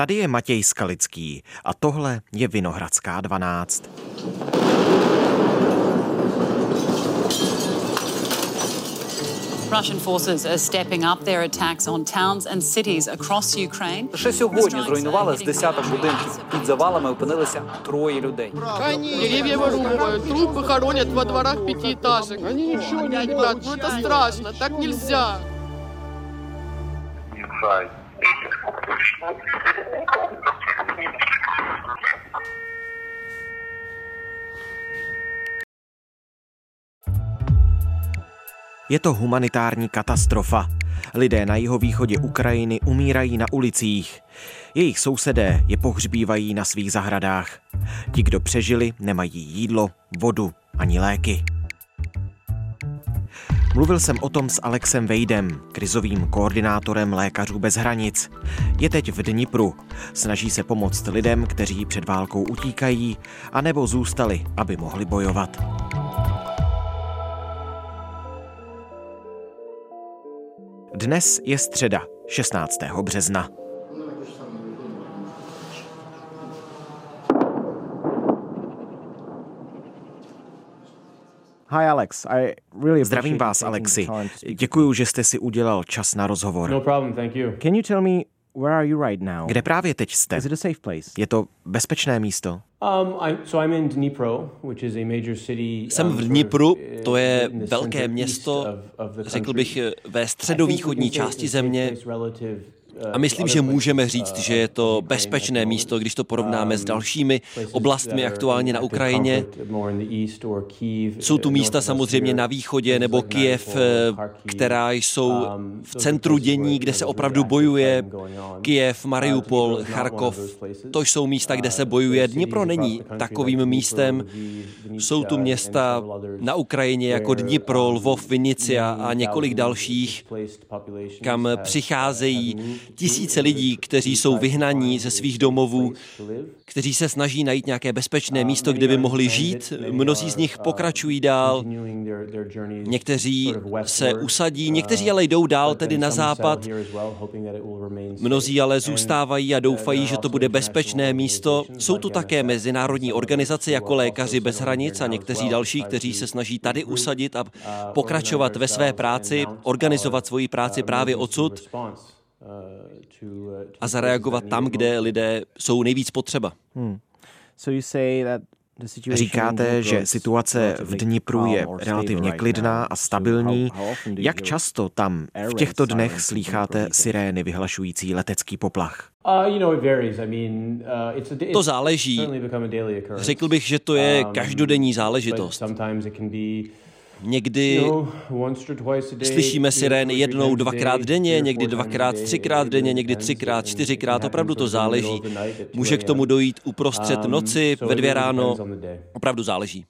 Tady je Matěj Skalický a tohle je Vinohradská 12. Russian forces are stepping up their attacks on towns and cities across Ukraine. Лише сьогодні зруйнували з десяток будинків. Під завалами опинилися троє людей. Деревья вырубывают, трупы хоронят во дворах пятиэтажек. Они ничего не Ребят, ну это страшно, так нельзя. Je to humanitární katastrofa. Lidé na jihovýchodě Ukrajiny umírají na ulicích. Jejich sousedé je pohřbívají na svých zahradách. Ti, kdo přežili, nemají jídlo, vodu ani léky. Mluvil jsem o tom s Alexem Vejdem, krizovým koordinátorem Lékařů bez hranic. Je teď v Dnipru. Snaží se pomoct lidem, kteří před válkou utíkají, anebo zůstali, aby mohli bojovat. Dnes je středa, 16. března. Hi Alex, I really Zdravím appreciate vás, Alexi. Děkuji, že jste si udělal čas na rozhovor. No problem, thank you. Can you tell me where are you right now? Kde právě teď jste? Is it a safe place? Je to bezpečné místo? Um, I'm, so I'm in Dnipro, which is a major city. Jsem v Dnipru, to je velké město, řekl bych, ve think we středovýchodní části země. Uh, A myslím, že můžeme říct, uh, že je to bezpečné místo, když to porovnáme s Um, dalšími oblastmi aktuálně na Ukrajině. Jsou tu uh, místa samozřejmě na východě nebo Mariupol, eh, která jsou Um, v centru dění, kde se opravdu bojuje. Kijev, Uh, Mariupol, Charkov, to jsou místa, kde se Uh, bojuje. Dnipro není takovým místem. Jsou tu města na Ukrajině jako Dnipro, um, Lvov, Vinicia a několik dalších, kam have- přicházejí tisíce lidí, kteří jsou vyhnaní ze svých domovů, kteří se snaží najít nějaké bezpečné místo, kde by mohli žít. Mnozí z nich pokračují dál, někteří se usadí, někteří ale jdou dál, tedy na západ. Mnozí ale zůstávají a doufají, že to bude bezpečné místo. Jsou tu také mezinárodní organizace jako Lékaři bez hranic a někteří další, kteří se snaží tady usadit a pokračovat ve své práci, organizovat svoji práci právě odsud uh, a zareagovat tam, kde lidé jsou nejvíc potřeba. In Říkáte, že situace v Dnipru je relativně klidná a stabilní. Jak často tam v těchto dnech slýcháte sirény vyhlašující letecký poplach? Uh, you know, it varies. I mean, uh, To záleží. Řekl bych, že to je Um, každodenní záležitost. Někdy slyšíme sirény jednou, dvakrát denně, někdy dvakrát, třikrát denně, někdy třikrát, čtyřikrát, opravdu to záleží. of the night at 2 Může k tomu dojít uprostřed Um, noci, ve dvě ráno, opravdu záleží.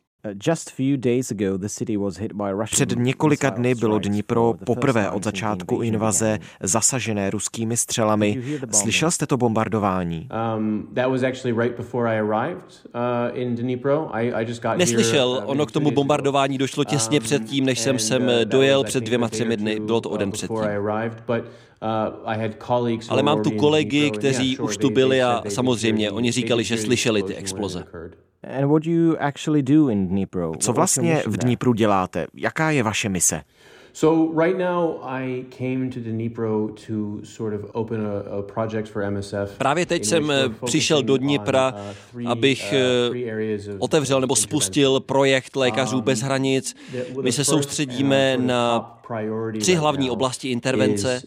Just few days ago, the city was hit by Russian Před několika dny bylo Dnipro for the first poprvé time od since the začátku invaze zasažené ruskými střelami. Did you hear the bombing? Slyšel jste to bombardování? Um, that was actually right before I arrived uh, in Dnipro. I, I just got Neslyšel, here, uh, ono k tomu bombardování došlo těsně Um, před tím, než jsem sem uh, dojel před dvěma, třemi dny, bylo to o den předtím. arrived, but, I had colleagues who Ale mám tu kolegy, kteří už tu byli a samozřejmě, oni říkali, že slyšeli ty exploze. Occurred. And what do you actually do in Dnipro? Co vlastně v? Dnipru děláte? Jaká je vaše mise? So right now I came to Dnipro to sort of open a, a project for MSF. Právě teď jsem eh, přišel do Dnipra, uh, abych uh, eh, otevřel nebo spustil projekt Lékařů Um, bez hranic. My se soustředíme of na tři hlavní oblasti intervence.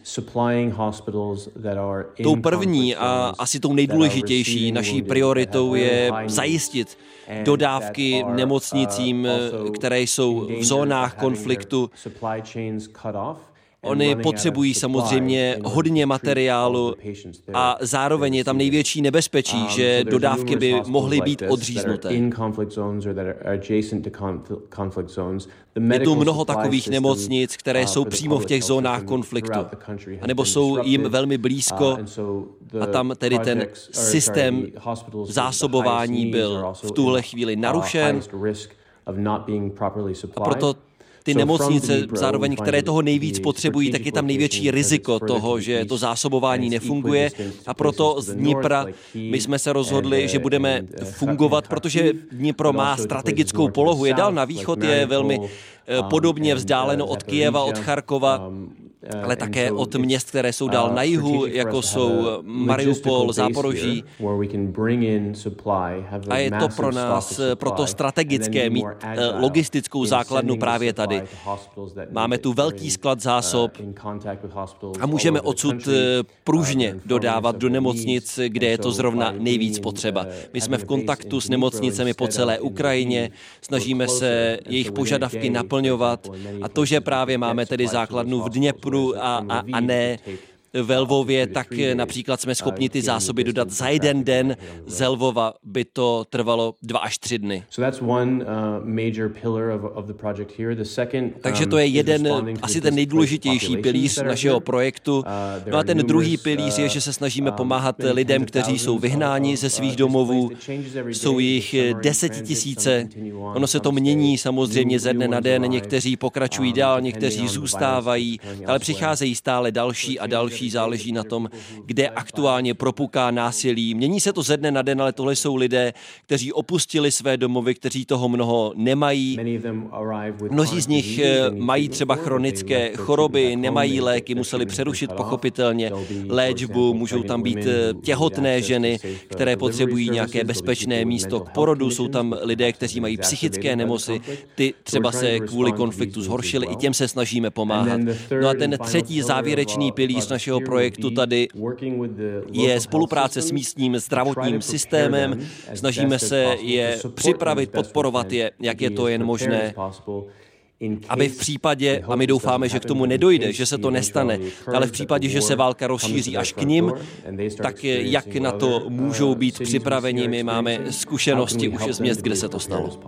Tou první a asi tou nejdůležitější naší prioritou je zajistit dodávky nemocnicím, uh, které jsou v zónách konfliktu. Oni potřebují samozřejmě hodně materiálu a zároveň je tam it. největší nebezpečí, Um, že dodávky by mohly být odříznuté. Je tu mnoho takových nemocnic, které uh, jsou přímo v těch zónách konfliktu, anebo jsou jim velmi Uh, blízko the a tam tedy ten systém zásobování byl v tuhle chvíli uh, narušen. A proto ty nemocnice zároveň, které toho nejvíc potřebují, tak je tam největší riziko toho, že to zásobování nefunguje. a proto z Dnipra my jsme se rozhodli, že budeme fungovat, protože Dnipro má strategickou polohu, je dál na východ, je velmi eh, podobně vzdáleno od Kijeva, od Charkova, ale také od měst, které jsou dál na jihu, jako jsou Mariupol, Záporoží. A je to pro nás proto strategické mít eh, logistickou základnu právě tady. Máme tu velký sklad zásob a můžeme odsud eh, pružně dodávat do nemocnic, kde je to zrovna nejvíc potřeba. My jsme v kontaktu s nemocnicemi po celé Ukrajině, snažíme se jejich požadavky naplňovat a to, že právě máme tedy základnu v Dněpru, a, a, a ne ve Lvově, tak například jsme schopni ty zásoby dodat za jeden den. Z Lvova by to trvalo dva až tři dny. Takže to je jeden, asi ten nejdůležitější pilíř našeho projektu. No a ten druhý pilíř je, že se snažíme pomáhat lidem, kteří jsou vyhnáni ze svých domovů. Jsou jich desetitisíce. Ono se to mění samozřejmě ze dne na den. Někteří pokračují dál, někteří zůstávají, ale přicházejí stále další a další další, záleží na tom, kde aktuálně propuká násilí. Mění se to ze dne na den, ale tohle jsou lidé, kteří opustili své domovy, kteří toho mnoho nemají. Mnozí z nich eh, mají třeba chronické choroby, nemají léky, museli přerušit pochopitelně léčbu, můžou tam být eh, těhotné ženy, které potřebují nějaké bezpečné místo k porodu, jsou tam lidé, kteří mají psychické nemoci, ty třeba se kvůli konfliktu zhoršily, i těm se snažíme pomáhat. No a ten třetí závěrečný pilíř našeho našeho projektu tady je spolupráce s místním zdravotním systémem. Snažíme se je připravit, podporovat je, jak je to jen možné aby v případě, a my doufáme, že k tomu nedojde, že se to nestane, ale v případě, že se válka rozšíří až k ním, tak jak na to můžou být připraveni, my máme zkušenosti už z měst, kde se to stalo.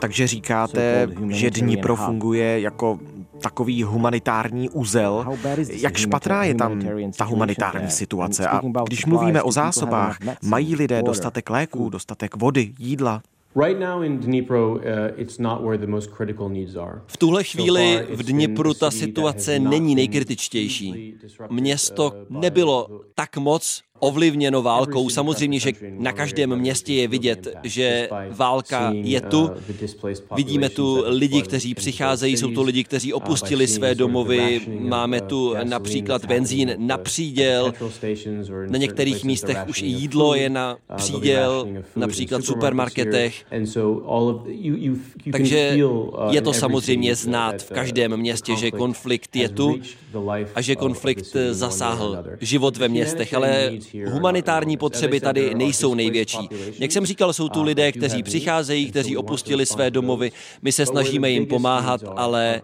Takže říkáte, že Dnipro funguje jako takový humanitární úzel. Jak špatná je tam ta humanitární situace? A když mluvíme o zásobách, mají lidé dostatek léků, dostatek vody, jídla? V tuhle chvíli v Dnipru ta situace není nejkritičtější. Město nebylo tak moc ovlivněno válkou. Samozřejmě, že na každém městě je vidět, že válka je tu. Vidíme tu lidi, kteří přicházejí, jsou to lidi, kteří opustili své domovy. Máme tu například benzín na příděl. Na některých místech už i jídlo je na příděl, například v supermarketech. Takže je to samozřejmě znát v každém městě, že konflikt je tu a že konflikt zasáhl život ve městech, ale humanitární potřeby tady nejsou největší. Jak jsem říkal, jsou tu lidé, kteří přicházejí, kteří opustili své domovy. My se snažíme jim pomáhat, ale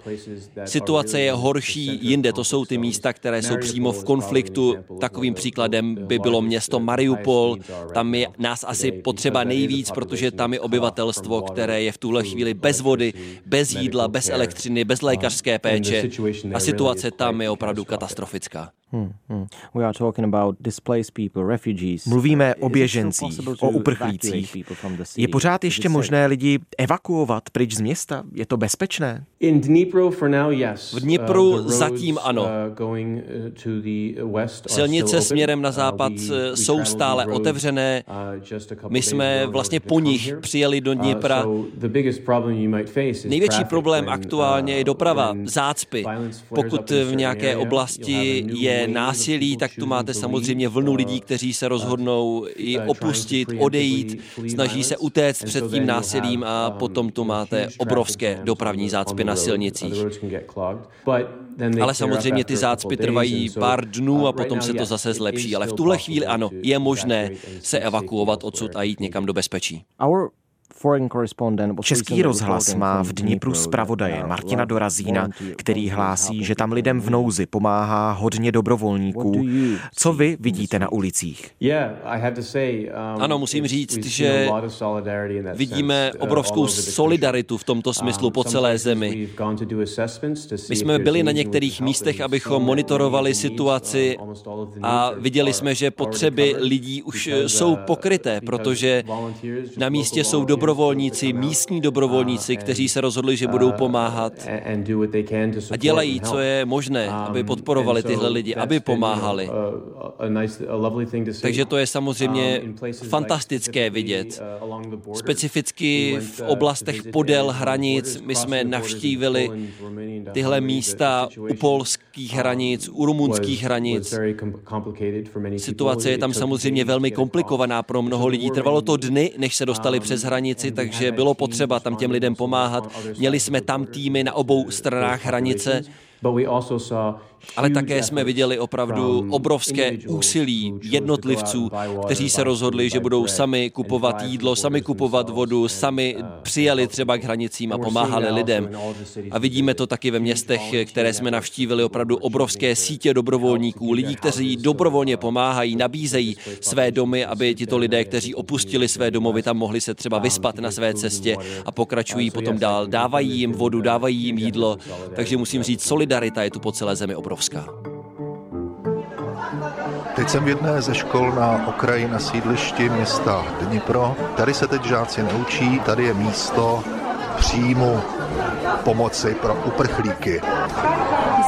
situace je horší jinde. To jsou ty místa, které jsou přímo v konfliktu. Takovým příkladem by bylo město Mariupol. Tam je nás asi potřeba nejvíc, protože tam je obyvatelstvo, které je v tuhle chvíli bez vody, bez jídla, bez elektřiny, bez lékařské péče. A situace tam je opravdu katastrofická. Hmm, hmm. We are talking about displaced people, refugees. Mluvíme o běžencích, o uprchlících. Je pořád ještě možné lidi evakuovat pryč z města? Je to bezpečné? V Dnipru uh, zatím ano. Uh, Silnice směrem na západ uh, jsou stále otevřené. My jsme vlastně po nich přijeli do Dnipra. Největší problém aktuálně je doprava, zácpy. Pokud v nějaké oblasti je násilí, tak tu máte samozřejmě vlnu lidí, kteří se rozhodnou i opustit, odejít, snaží se utéct před tím násilím a potom tu máte obrovské dopravní zácpy na silnicích. Ale samozřejmě ty zácpy trvají pár dnů a potom se to zase zlepší. Ale v tuhle chvíli ano, je možné se evakuovat odsud a jít někam do bezpečí. Český rozhlas má v Dnipru zpravodaje Martina Dorazína, který hlásí, že tam lidem v nouzi pomáhá hodně dobrovolníků. Co vy vidíte na ulicích? Um, ano, musím říct, že vidíme obrovskou solidaritu v tomto smyslu um, po celé zemi. My jsme byli na některých místech, abychom monitorovali situaci a viděli jsme, že potřeby lidí už jsou uh, pokryté, protože na místě jsou dobrovolníci dobrovolníci, místní dobrovolníci, kteří se rozhodli, že budou pomáhat a dělají, co je možné, aby podporovali tyhle lidi, aby pomáhali. Takže to je samozřejmě fantastické vidět. Specificky v oblastech podél hranic my jsme navštívili tyhle místa u polských hranic, u rumunských hranic. Situace je tam samozřejmě velmi komplikovaná pro mnoho lidí. Trvalo to dny, než se dostali přes hranice hranici, takže bylo potřeba tam těm lidem pomáhat. Měli jsme tam týmy na obou stranách hranice ale také jsme viděli opravdu obrovské úsilí jednotlivců, kteří se rozhodli, že budou sami kupovat jídlo, sami kupovat vodu, sami přijeli třeba k hranicím a pomáhali lidem. A vidíme to taky ve městech, které jsme navštívili, opravdu obrovské sítě dobrovolníků, lidí, kteří dobrovolně pomáhají, nabízejí své domy, aby tito lidé, kteří opustili své domovy, tam mohli se třeba vyspat na své cestě a pokračují potom dál. Dávají jim vodu, dávají jim jídlo, takže musím říct, solidarita je tu po celé zemi obrovská. Teď jsem v jedné ze škol na okraji na sídlišti města Dnipro. Tady se teď žáci neučí, tady je místo příjmu pomoci pro uprchlíky.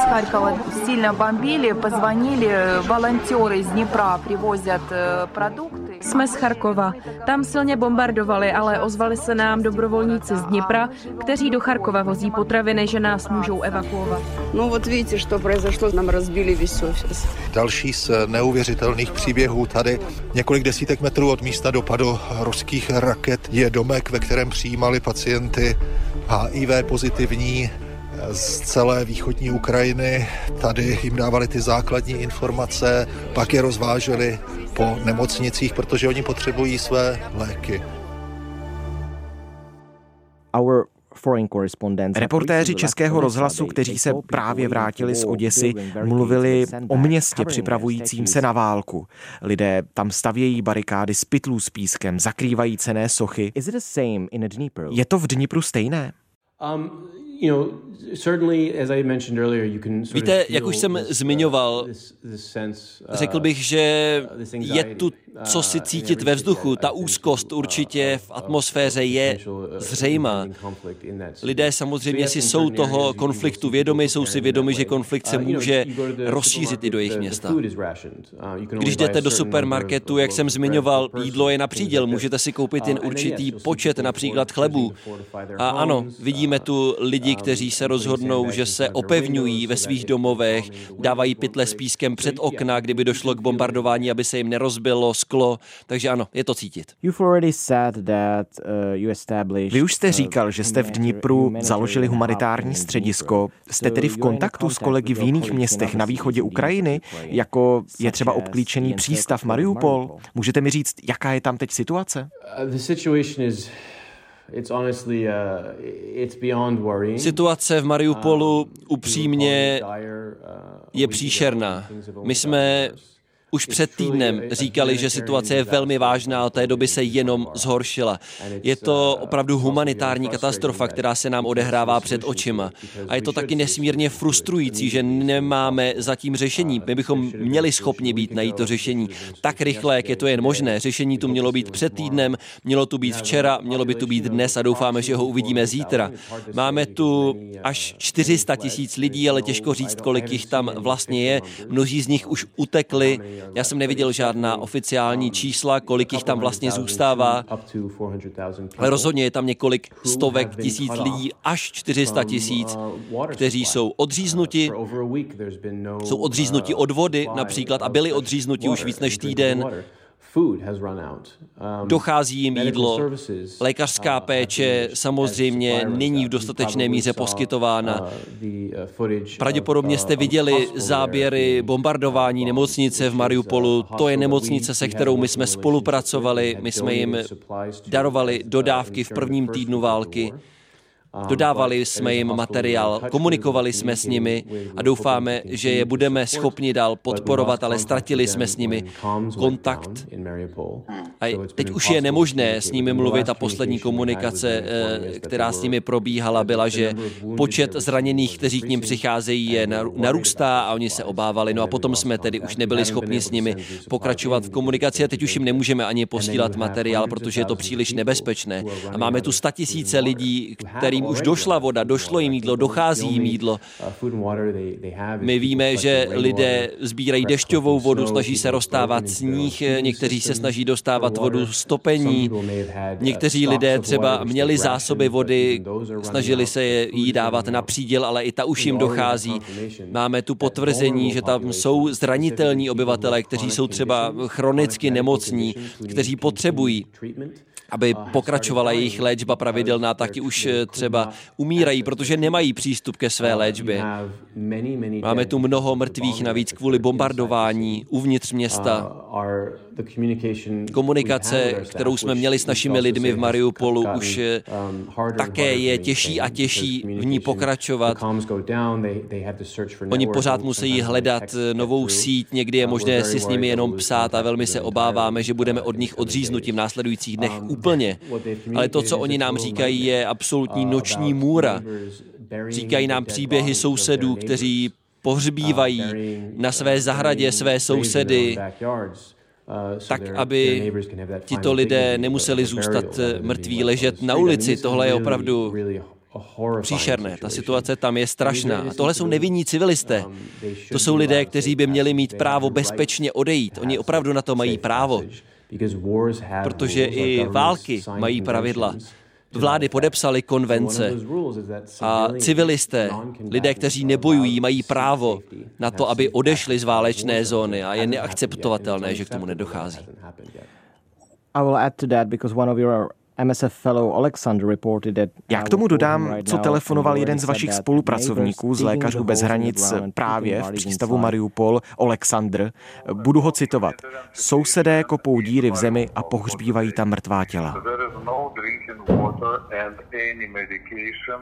Из Харькова сильно бомбили, позвонили, волонтеры из Днепра привозят э, продукты. Jsme z Charkova. Tam silně bombardovali, ale ozvali se nám dobrovolníci z Dnipra, kteří do Charkova vozí potraviny, že nás můžou evakuovat. No вот видите, что произошло, nám rozbili весь офис. Další z neuvěřitelných příběhů tady několik desítek metrů od místa dopadu ruských raket je domek, ve kterém přijímali pacienty HIV pozitivní z celé východní Ukrajiny. Tady jim dávali ty základní informace, pak je rozváželi po nemocnicích, protože oni potřebují své léky. Our Reportéři Českého rozhlasu, kteří se právě vrátili z Oděsy, mluvili o městě připravujícím se na válku. Lidé tam stavějí barikády z pytlů s pískem, zakrývají cené sochy. Je to v Dnipru stejné? Um, Víte, jak už jsem zmiňoval, řekl bych, že je tu co si cítit ve vzduchu. Ta úzkost určitě v atmosféře je zřejmá. Lidé samozřejmě si jsou toho konfliktu vědomi, jsou si vědomi, že konflikt se může rozšířit i do jejich města. Když jdete do supermarketu, jak jsem zmiňoval, jídlo je na příděl, můžete si koupit jen určitý počet například chlebů. A ano, vidíme tu lidi, kteří se rozhodnou, že se opevňují ve svých domovech, dávají pytle s pískem před okna, kdyby došlo k bombardování, aby se jim nerozbilo sklo, takže ano, je to cítit. Uh, Vy už jste říkal, že jste v Dnipru založili humanitární středisko. Jste tedy v kontaktu s kolegy v jiných městech na východě Ukrajiny, jako je třeba obklíčený přístav Mariupol? Můžete mi říct, jaká je tam teď situace? Uh, uh, situace v Mariupolu upřímně je příšerná. My jsme už před týdnem říkali, že situace je velmi vážná a od té doby se jenom zhoršila. Je to opravdu humanitární katastrofa, která se nám odehrává před očima. A je to taky nesmírně frustrující, že nemáme zatím řešení. My bychom měli schopni být najít to řešení tak rychle, jak je to jen možné. Řešení tu mělo být před týdnem, mělo tu být včera, mělo by tu být dnes a doufáme, že ho uvidíme zítra. Máme tu až 400 tisíc lidí, ale těžko říct, kolik jich tam vlastně je. Mnozí z nich už utekli já jsem neviděl žádná oficiální čísla, kolik jich tam vlastně zůstává, ale rozhodně je tam několik stovek tisíc lidí, až 400 tisíc, kteří jsou odříznuti, jsou odříznuti od vody například a byli odříznuti už víc než týden Dochází jim jídlo, lékařská péče samozřejmě není v dostatečné míře poskytována. Pravděpodobně jste viděli záběry bombardování nemocnice v Mariupolu. To je nemocnice, se kterou my jsme spolupracovali, my jsme jim darovali dodávky v prvním týdnu války. Dodávali jsme jim materiál, komunikovali jsme s nimi a doufáme, že je budeme schopni dál podporovat, ale ztratili jsme s nimi kontakt. A teď už je nemožné s nimi mluvit a poslední komunikace, eh, která s nimi probíhala, byla, že počet zraněných, kteří k ním přicházejí, je narůstá a oni se obávali. No a potom jsme tedy už nebyli schopni s nimi pokračovat v komunikaci a teď už jim nemůžeme ani posílat materiál, protože je to příliš nebezpečné. A máme tu statisíce lidí, kterým jim už došla voda, došlo jim jídlo, dochází jim jídlo. My víme, že lidé sbírají dešťovou vodu, snaží se rozstávat sníh, někteří se snaží dostávat vodu z topení, někteří lidé třeba měli zásoby vody, snažili se jí dávat na příděl, ale i ta už jim dochází. Máme tu potvrzení, že tam jsou zranitelní obyvatelé, kteří jsou třeba chronicky nemocní, kteří potřebují aby pokračovala jejich léčba pravidelná, taky už eh, třeba umírají, protože nemají přístup ke své léčbě. Máme tu mnoho mrtvých navíc kvůli bombardování uvnitř města. Komunikace, kterou jsme měli s našimi lidmi v Mariupolu, už eh, také je těžší a těžší v ní pokračovat. Oni pořád musí hledat novou síť, někdy je možné si s nimi jenom psát a velmi se obáváme, že budeme od nich odříznuti v následujících dnech úplně. Ale to, co oni nám říkají, je absolutní noční můra. Říkají nám příběhy sousedů, kteří pohřbívají na své zahradě své sousedy, tak, aby tito lidé nemuseli zůstat mrtví ležet na ulici. Tohle je opravdu příšerné. Ta situace tam je strašná. A tohle jsou nevinní civilisté. To jsou lidé, kteří by měli mít právo bezpečně odejít. Oni opravdu na to mají právo protože i války mají pravidla. Vlády podepsaly konvence a civilisté, lidé, kteří nebojují, mají právo na to, aby odešli z válečné zóny a je neakceptovatelné, že k tomu nedochází. I will add to that because one of your já k tomu dodám, co telefonoval jeden z vašich spolupracovníků z Lékařů bez hranic právě v přístavu Mariupol, Oleksandr. Budu ho citovat. Sousedé kopou díry v zemi a pohřbívají tam mrtvá těla.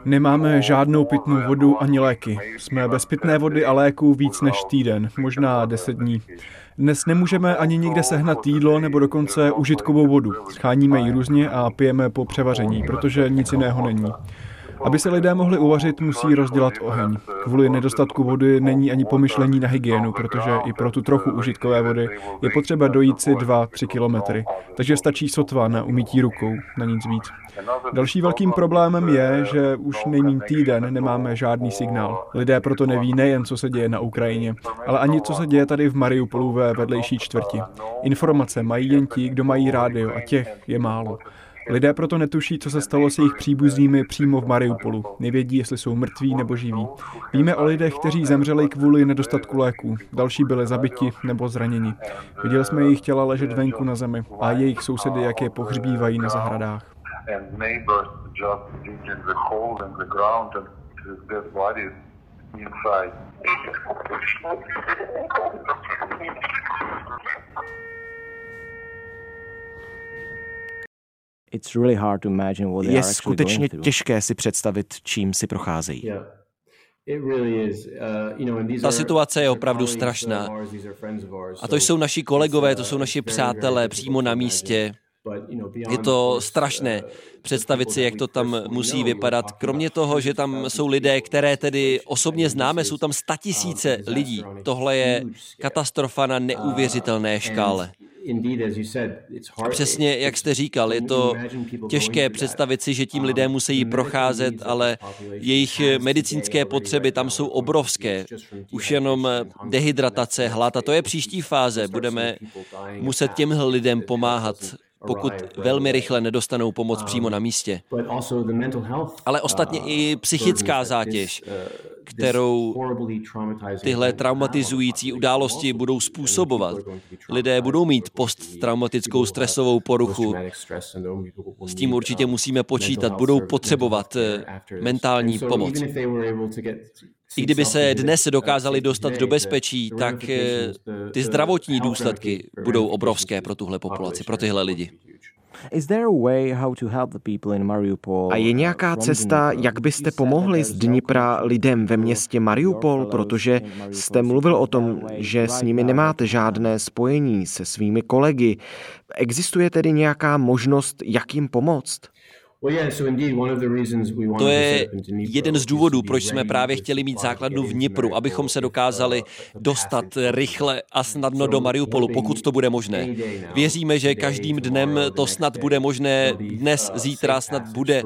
Nemáme žádnou pitnou vodu ani léky. Jsme bez pitné vody a léků víc než týden, možná deset dní. Dnes nemůžeme ani nikde sehnat jídlo nebo dokonce užitkovou vodu. Scháníme ji různě a pijeme po převaření, protože nic jiného není. Aby se lidé mohli uvařit, musí rozdělat oheň. Kvůli nedostatku vody není ani pomyšlení na hygienu, protože i pro tu trochu užitkové vody je potřeba dojít si 2-3 kilometry. Takže stačí sotva na umytí rukou, na nic víc. Další velkým problémem je, že už není týden nemáme žádný signál. Lidé proto neví nejen, co se děje na Ukrajině, ale ani co se děje tady v Mariupolu ve vedlejší čtvrti. Informace mají jen ti, kdo mají rádio a těch je málo. Lidé proto netuší, co se stalo s jejich příbuznými přímo v Mariupolu. Nevědí, jestli jsou mrtví nebo živí. Víme o lidech, kteří zemřeli kvůli nedostatku léků. Další byli zabiti nebo zraněni. Viděli jsme jejich těla ležet venku na zemi a jejich sousedy, jak je pohřbívají na zahradách. inside. Je skutečně těžké si představit, čím si procházejí. Uh, Ta situace je opravdu strašná. A to jsou naši kolegové, to jsou uh, naši přátelé přímo na místě. Je to strašné představit si, jak to tam musí vypadat. Kromě toho, že tam jsou lidé, které tedy osobně známe, jsou tam statisíce lidí. Tohle je katastrofa na neuvěřitelné škále. A přesně jak jste říkal, je to těžké představit si, že tím lidé musí procházet, ale jejich medicínské potřeby tam jsou obrovské. Už jenom dehydratace, hlad a to je příští fáze. Budeme muset těmhle lidem pomáhat pokud velmi rychle nedostanou pomoc přímo na místě. Ale ostatně i psychická zátěž kterou tyhle traumatizující události budou způsobovat. Lidé budou mít posttraumatickou stresovou poruchu. S tím určitě musíme počítat. Budou potřebovat eh, mentální pomoc. I kdyby se dnes dokázali dostat do bezpečí, tak eh, ty zdravotní důsledky budou obrovské pro tuhle populaci, pro tyhle lidi. A je nějaká cesta, jak byste pomohli z Dnipra lidem ve městě Mariupol, protože jste mluvil o tom, že s nimi nemáte žádné spojení se svými kolegy. Existuje tedy nějaká možnost, jak jim pomoct? To je jeden z důvodů, proč jsme právě chtěli mít základnu v Dnipru, abychom se dokázali dostat rychle a snadno do Mariupolu, pokud to bude možné. Věříme, že každým dnem to snad bude možné, dnes, zítra snad bude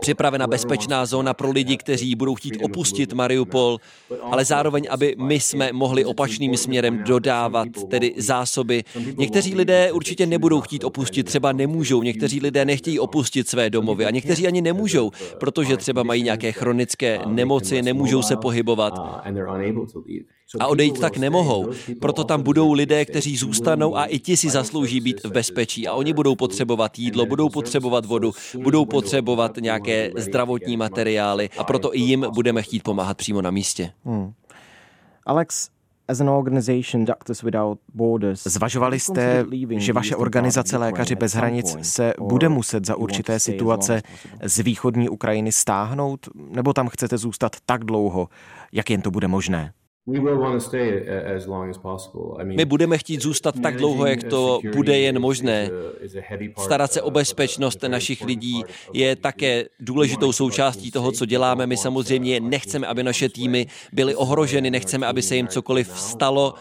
připravena bezpečná zóna pro lidi, kteří budou chtít opustit Mariupol, ale zároveň, aby my jsme mohli opačným směrem dodávat tedy zásoby. Někteří lidé určitě nebudou chtít opustit, třeba nemůžou, někteří lidé nechtějí opustit opustit své domovy a někteří ani nemůžou, protože třeba mají nějaké chronické nemoci, nemůžou se pohybovat a odejít tak nemohou. Proto tam budou lidé, kteří zůstanou a i ti si zaslouží být v bezpečí a oni budou potřebovat jídlo, budou potřebovat vodu, budou potřebovat nějaké zdravotní materiály a proto i jim budeme chtít pomáhat přímo na místě. Hmm. Alex, Zvažovali jste, že vaše organizace Lékaři bez hranic se bude muset za určité situace z východní Ukrajiny stáhnout, nebo tam chcete zůstat tak dlouho, jak jen to bude možné? My budeme chtít zůstat tak dlouho, jak to bude jen možné. Starat se o bezpečnost našich lidí je také důležitou součástí toho, co děláme. My samozřejmě nechceme, aby naše týmy byly ohroženy, nechceme, aby se jim cokoliv stalo.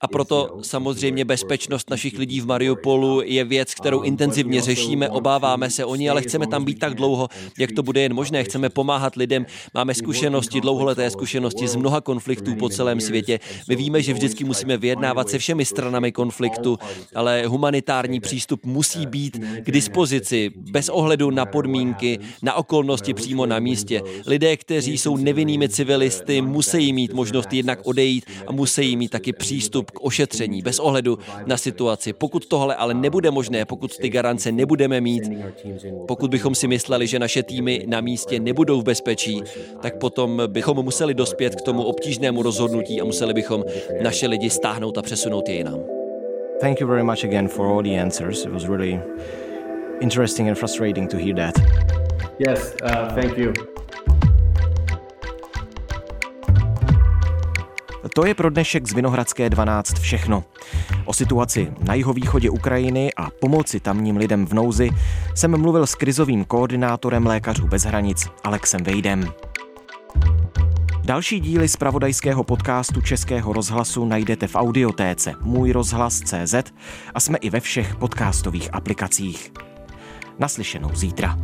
A proto samozřejmě bezpečnost našich lidí v Mariupolu je věc, kterou intenzivně řešíme, obáváme se o ní, ale chceme tam být tak dlouho, jak to bude jen možné. Chceme pomáhat lidem, máme zkušenosti, dlouholeté zkušenosti z mnoha konfliktů po celém světě. My víme, že vždycky musíme vyjednávat se všemi stranami konfliktu, ale humanitární přístup musí být k dispozici bez ohledu na podmínky, na okolnosti přímo na místě. Lidé, kteří jsou nevinnými civilisty, musí mít možnost jednak odejít a musí mít taky přístup k ošetření bez ohledu na situaci. Pokud tohle ale nebude možné, pokud ty garance nebudeme mít, pokud bychom si mysleli, že naše týmy na místě nebudou v bezpečí, tak potom bychom museli dospět k tomu obtížnému rozhodnutí a museli bychom naše lidi stáhnout a přesunout je jinam. Thank you very much again for all the answers. It was really interesting and frustrating to hear that. Yes, uh, thank you. To je pro dnešek z Vinohradské 12 všechno. O situaci na jihovýchodě Ukrajiny a pomoci tamním lidem v nouzi jsem mluvil s krizovým koordinátorem Lékařů bez hranic Alexem Vejdem. Další díly z pravodajského podcastu Českého rozhlasu najdete v audiotéce Můj rozhlas.cz a jsme i ve všech podcastových aplikacích. Naslyšenou zítra.